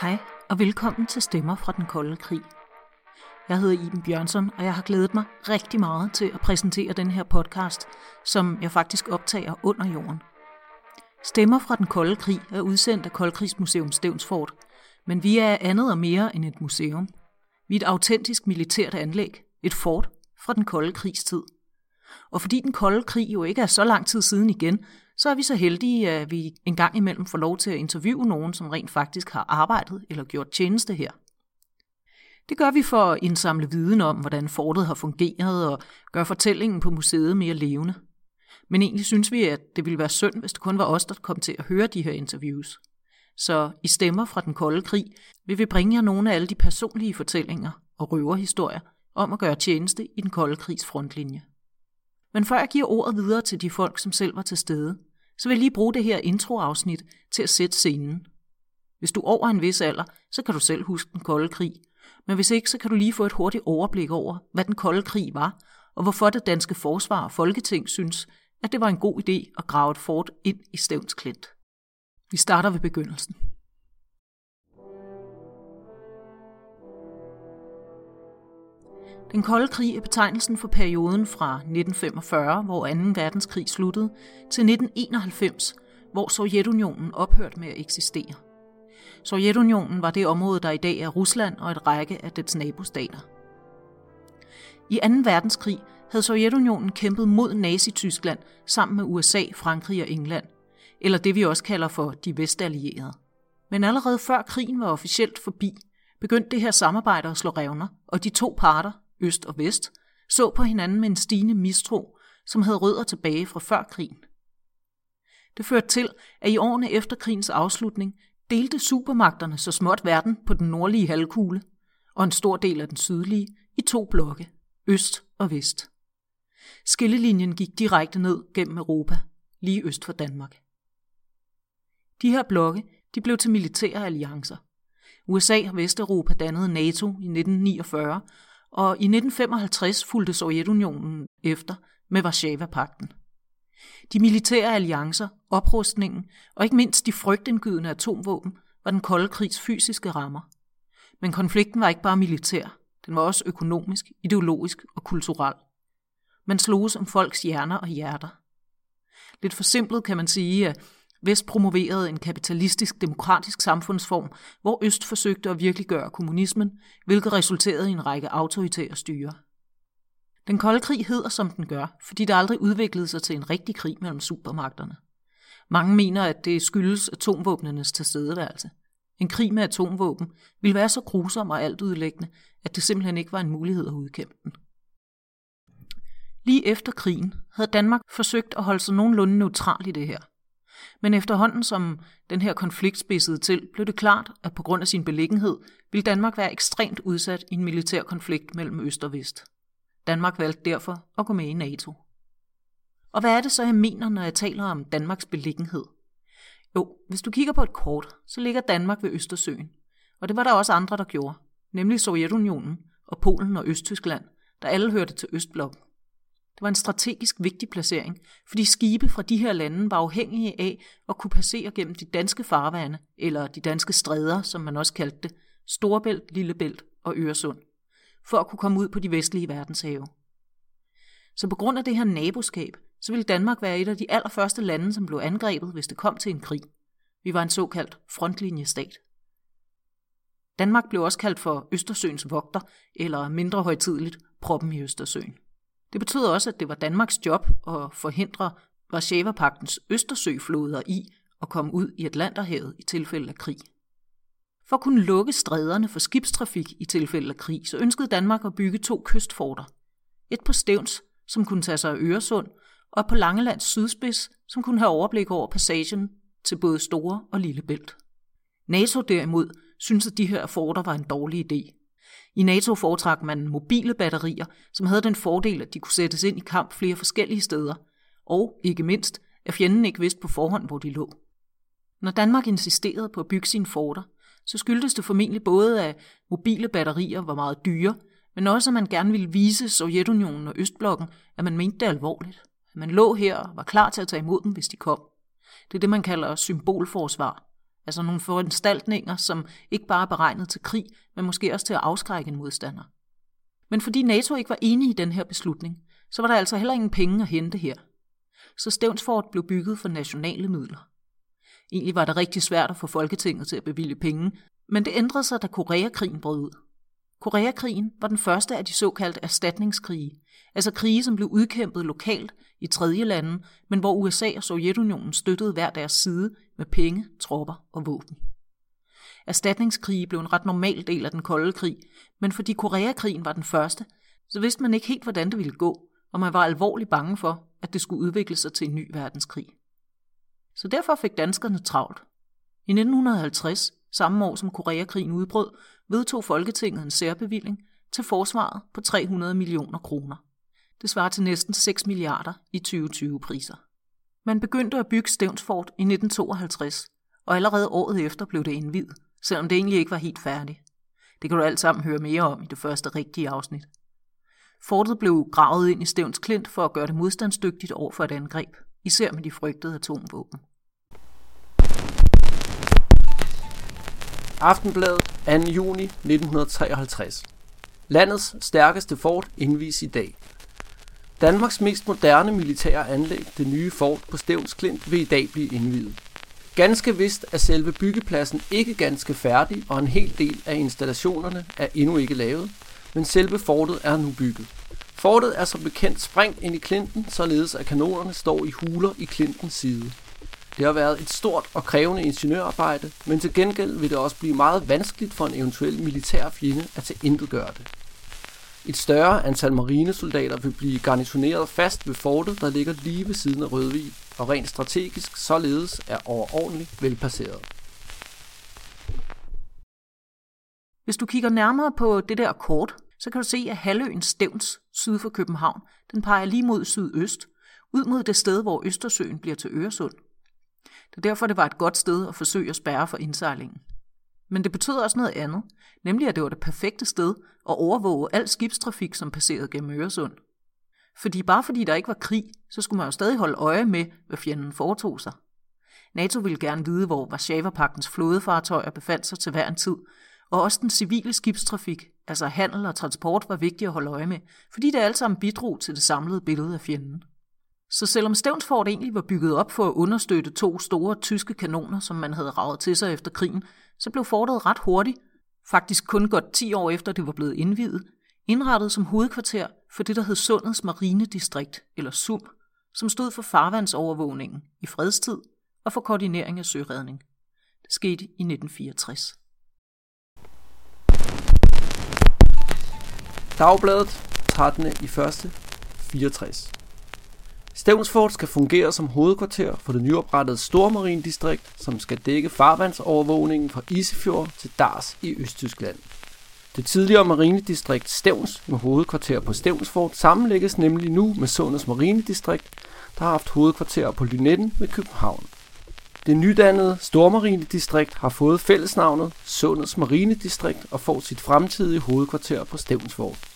Hej og velkommen til Stemmer fra den kolde krig. Jeg hedder Iben Bjørnsson, og jeg har glædet mig rigtig meget til at præsentere den her podcast, som jeg faktisk optager under jorden. Stemmer fra den kolde krig er udsendt af Koldkrigsmuseum Stevnsfort, men vi er andet og mere end et museum. Vi er et autentisk militært anlæg, et fort fra den kolde krigstid. Og fordi den kolde krig jo ikke er så lang tid siden igen, så er vi så heldige, at vi en gang imellem får lov til at interviewe nogen, som rent faktisk har arbejdet eller gjort tjeneste her. Det gør vi for at indsamle viden om, hvordan fortet har fungeret og gøre fortællingen på museet mere levende. Men egentlig synes vi, at det ville være synd, hvis det kun var os, der kom til at høre de her interviews. Så i Stemmer fra den kolde krig vil vi bringe jer nogle af alle de personlige fortællinger og røverhistorier om at gøre tjeneste i den kolde krigs frontlinje. Men før jeg giver ordet videre til de folk, som selv var til stede, så vil jeg lige bruge det her introafsnit til at sætte scenen. Hvis du er over en vis alder, så kan du selv huske den kolde krig. Men hvis ikke, så kan du lige få et hurtigt overblik over, hvad den kolde krig var, og hvorfor det danske forsvar og folketing synes, at det var en god idé at grave et fort ind i Stævns Klint. Vi starter ved begyndelsen. Den kolde krig er betegnelsen for perioden fra 1945, hvor 2. verdenskrig sluttede, til 1991, hvor Sovjetunionen ophørte med at eksistere. Sovjetunionen var det område, der i dag er Rusland og et række af dets nabostater. I 2. verdenskrig havde Sovjetunionen kæmpet mod Nazi-Tyskland sammen med USA, Frankrig og England, eller det vi også kalder for de vestallierede. Men allerede før krigen var officielt forbi, begyndte det her samarbejde at slå revner, og de to parter, øst og vest, så på hinanden med en stigende mistro, som havde rødder tilbage fra før krigen. Det førte til, at i årene efter krigens afslutning delte supermagterne så småt verden på den nordlige halvkugle og en stor del af den sydlige i to blokke, øst og vest. Skillelinjen gik direkte ned gennem Europa, lige øst for Danmark. De her blokke de blev til militære alliancer. USA og Vesteuropa dannede NATO i 1949, og i 1955 fulgte Sovjetunionen efter med Varsava-pakten. De militære alliancer, oprustningen og ikke mindst de frygtindgydende atomvåben var den kolde krigs fysiske rammer. Men konflikten var ikke bare militær, den var også økonomisk, ideologisk og kulturel. Man sloges om folks hjerner og hjerter. Lidt forsimplet kan man sige, at Vest promoverede en kapitalistisk demokratisk samfundsform, hvor Øst forsøgte at virkeliggøre kommunismen, hvilket resulterede i en række autoritære styre. Den kolde krig hedder, som den gør, fordi det aldrig udviklede sig til en rigtig krig mellem supermagterne. Mange mener, at det skyldes atomvåbnenes tilstedeværelse. En krig med atomvåben ville være så grusom og altudlæggende, at det simpelthen ikke var en mulighed at udkæmpe den. Lige efter krigen havde Danmark forsøgt at holde sig nogenlunde neutral i det her – men efterhånden som den her konflikt spidsede til, blev det klart, at på grund af sin beliggenhed ville Danmark være ekstremt udsat i en militær konflikt mellem øst og vest. Danmark valgte derfor at gå med i NATO. Og hvad er det så, jeg mener, når jeg taler om Danmarks beliggenhed? Jo, hvis du kigger på et kort, så ligger Danmark ved Østersøen. Og det var der også andre, der gjorde, nemlig Sovjetunionen og Polen og Østtyskland, der alle hørte til Østblokken. Det var en strategisk vigtig placering, fordi skibe fra de her lande var afhængige af at kunne passere gennem de danske farvande, eller de danske stræder, som man også kaldte det, Storebælt, Lillebælt og Øresund, for at kunne komme ud på de vestlige verdenshave. Så på grund af det her naboskab, så ville Danmark være et af de allerførste lande, som blev angrebet, hvis det kom til en krig. Vi var en såkaldt frontlinjestat. Danmark blev også kaldt for Østersøens vogter, eller mindre højtidligt, proppen i Østersøen. Det betød også, at det var Danmarks job at forhindre Varsava-pagtens Østersøfloder i at komme ud i Atlanterhavet i tilfælde af krig. For at kunne lukke stræderne for skibstrafik i tilfælde af krig, så ønskede Danmark at bygge to kystforter. Et på Stævns, som kunne tage sig af Øresund, og på Langelands sydspids, som kunne have overblik over passagen til både Store og Lillebælt. NATO derimod syntes, at de her forter var en dårlig idé, i NATO foretrak man mobile batterier, som havde den fordel, at de kunne sættes ind i kamp flere forskellige steder, og ikke mindst, at fjenden ikke vidste på forhånd, hvor de lå. Når Danmark insisterede på at bygge sine forter, så skyldtes det formentlig både, at mobile batterier var meget dyre, men også, at man gerne ville vise Sovjetunionen og Østblokken, at man mente det alvorligt. At man lå her og var klar til at tage imod dem, hvis de kom. Det er det, man kalder symbolforsvar. Altså nogle foranstaltninger, som ikke bare er beregnet til krig, men måske også til at afskrække en modstander. Men fordi NATO ikke var enige i den her beslutning, så var der altså heller ingen penge at hente her. Så Stævnsfort blev bygget for nationale midler. Egentlig var det rigtig svært at få Folketinget til at bevilge penge, men det ændrede sig, da Koreakrigen brød ud. Koreakrigen var den første af de såkaldte erstatningskrige, altså krige, som blev udkæmpet lokalt i tredje lande, men hvor USA og Sovjetunionen støttede hver deres side med penge, tropper og våben. Erstatningskrige blev en ret normal del af den kolde krig, men fordi Koreakrigen var den første, så vidste man ikke helt, hvordan det ville gå, og man var alvorligt bange for, at det skulle udvikle sig til en ny verdenskrig. Så derfor fik danskerne travlt. I 1950, samme år som Koreakrigen udbrød, vedtog Folketinget en særbevilling til forsvaret på 300 millioner kroner. Det svarer til næsten 6 milliarder i 2020-priser. Man begyndte at bygge Stævnsfort i 1952, og allerede året efter blev det indvidet, selvom det egentlig ikke var helt færdigt. Det kan du alt sammen høre mere om i det første rigtige afsnit. Fortet blev gravet ind i Stævns Klint for at gøre det modstandsdygtigt over for et angreb, især med de frygtede atomvåben. Aftenbladet 2. juni 1953. Landets stærkeste fort indvis i dag. Danmarks mest moderne militære anlæg, det nye fort på Stævns Klint, vil i dag blive indviet. Ganske vist er selve byggepladsen ikke ganske færdig, og en hel del af installationerne er endnu ikke lavet, men selve fortet er nu bygget. Fortet er som bekendt sprængt ind i klinten, således at kanonerne står i huler i klintens side. Det har været et stort og krævende ingeniørarbejde, men til gengæld vil det også blive meget vanskeligt for en eventuel militær fjende at tilintetgøre det. Et større antal marinesoldater vil blive garnisoneret fast ved fortet, der ligger lige ved siden af Rødvig, og rent strategisk således er overordentligt velplaceret. Hvis du kigger nærmere på det der kort, så kan du se, at halvøen Stævns syd for København, den peger lige mod sydøst, ud mod det sted, hvor Østersøen bliver til Øresund. Det er derfor, det var et godt sted at forsøge at spærre for indsejlingen. Men det betød også noget andet, nemlig at det var det perfekte sted at overvåge al skibstrafik, som passerede gennem Øresund. Fordi bare fordi der ikke var krig, så skulle man jo stadig holde øje med, hvad fjenden foretog sig. NATO ville gerne vide, hvor Varsava-paktens flådefartøjer befandt sig til hver en tid, og også den civile skibstrafik, altså handel og transport, var vigtigt at holde øje med, fordi det alt sammen bidrog til det samlede billede af fjenden. Så selvom Stævnsfort egentlig var bygget op for at understøtte to store tyske kanoner, som man havde ravet til sig efter krigen, så blev fortet ret hurtigt, faktisk kun godt 10 år efter det var blevet indvidet, indrettet som hovedkvarter for det, der hed Sundets Marinedistrikt, eller SUM, som stod for farvandsovervågningen i fredstid og for koordinering af søredning. Det skete i 1964. Dagbladet 13. i 1. 64. Stævnsfort skal fungere som hovedkvarter for det nyoprettede Stormarindistrikt, som skal dække farvandsovervågningen fra Isefjord til Dars i Østtyskland. Det tidligere marinedistrikt Stævns med hovedkvarter på Stævnsfort sammenlægges nemlig nu med Sundets Marinedistrikt, der har haft hovedkvarter på Lynetten ved København. Det nydannede Stormarinedistrikt har fået fællesnavnet Sundets Marinedistrikt og får sit fremtidige hovedkvarter på Stævnsfort.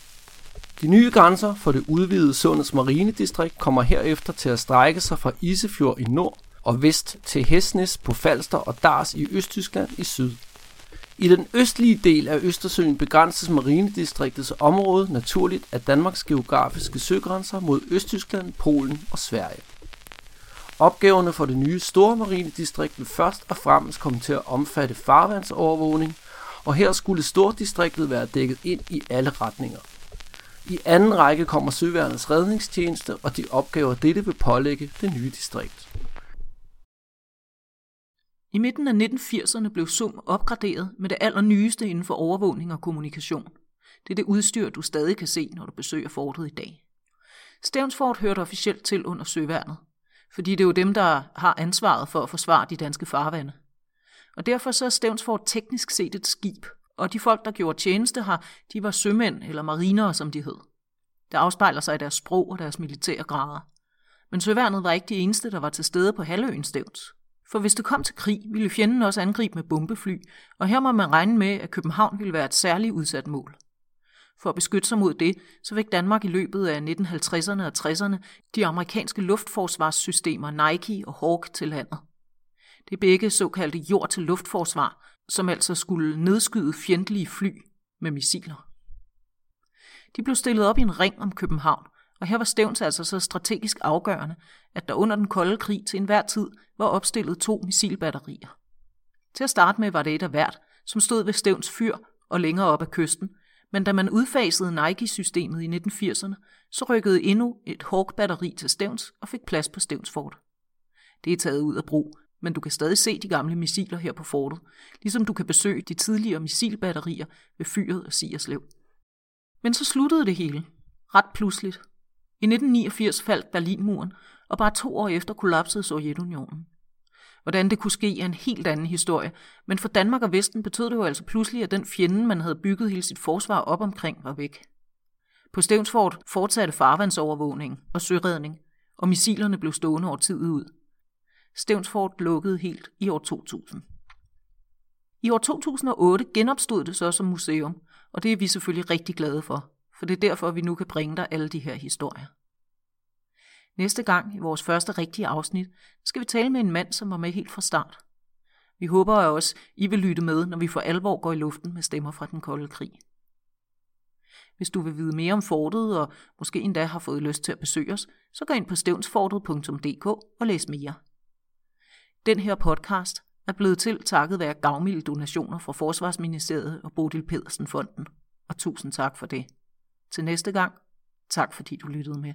De nye grænser for det udvidede Sundets Marinedistrikt kommer herefter til at strække sig fra Isefjord i nord og vest til Hesnes på Falster og Dars i Østtyskland i syd. I den østlige del af Østersøen begrænses marinedistriktets område naturligt af Danmarks geografiske søgrænser mod Østtyskland, Polen og Sverige. Opgaverne for det nye store marinedistrikt vil først og fremmest komme til at omfatte farvandsovervågning, og her skulle stordistriktet være dækket ind i alle retninger. I anden række kommer Søværnets redningstjeneste og de opgaver, dette vil pålægge det nye distrikt. I midten af 1980'erne blev SUM opgraderet med det allernyeste inden for overvågning og kommunikation. Det er det udstyr, du stadig kan se, når du besøger fortet i dag. Stævnsfort hørte officielt til under Søværnet, fordi det er jo dem, der har ansvaret for at forsvare de danske farvande. Og derfor så er Stævnsfort teknisk set et skib, og de folk, der gjorde tjeneste her, de var sømænd eller marinere, som de hed. Det afspejler sig i deres sprog og deres militære grader. Men søværnet var ikke de eneste, der var til stede på halvøen Stævns. For hvis det kom til krig, ville fjenden også angribe med bombefly, og her må man regne med, at København ville være et særligt udsat mål. For at beskytte sig mod det, så fik Danmark i løbet af 1950'erne og 60'erne de amerikanske luftforsvarssystemer Nike og Hawk til landet. Det er begge såkaldte jord-til-luftforsvar, som altså skulle nedskyde fjendtlige fly med missiler. De blev stillet op i en ring om København, og her var Stævns altså så strategisk afgørende, at der under den kolde krig til enhver tid var opstillet to missilbatterier. Til at starte med var det et af hvert, som stod ved Stævns fyr og længere op ad kysten, men da man udfasede Nike-systemet i 1980'erne, så rykkede endnu et Hawk-batteri til Stævns og fik plads på Stævns Fort. Det er taget ud af brug, men du kan stadig se de gamle missiler her på fortet, ligesom du kan besøge de tidligere missilbatterier ved fyret af Sierslev. Men så sluttede det hele. Ret pludseligt. I 1989 faldt Berlinmuren, og bare to år efter kollapsede Sovjetunionen. Hvordan det kunne ske er en helt anden historie, men for Danmark og Vesten betød det jo altså pludselig, at den fjende, man havde bygget hele sit forsvar op omkring, var væk. På Stevnsfort fortsatte farvandsovervågning og søredning, og missilerne blev stående over tid ud. Stevnsfort lukkede helt i år 2000. I år 2008 genopstod det så som museum, og det er vi selvfølgelig rigtig glade for, for det er derfor, vi nu kan bringe dig alle de her historier. Næste gang i vores første rigtige afsnit skal vi tale med en mand, som var med helt fra start. Vi håber også, I vil lytte med, når vi for alvor går i luften med stemmer fra den kolde krig. Hvis du vil vide mere om fortet og måske endda har fået lyst til at besøge os, så gå ind på stævnsfortet.dk og læs mere. Den her podcast er blevet til takket være gavmilde donationer fra Forsvarsministeriet og Bodil Pedersen Fonden. Og tusind tak for det. Til næste gang, tak fordi du lyttede med.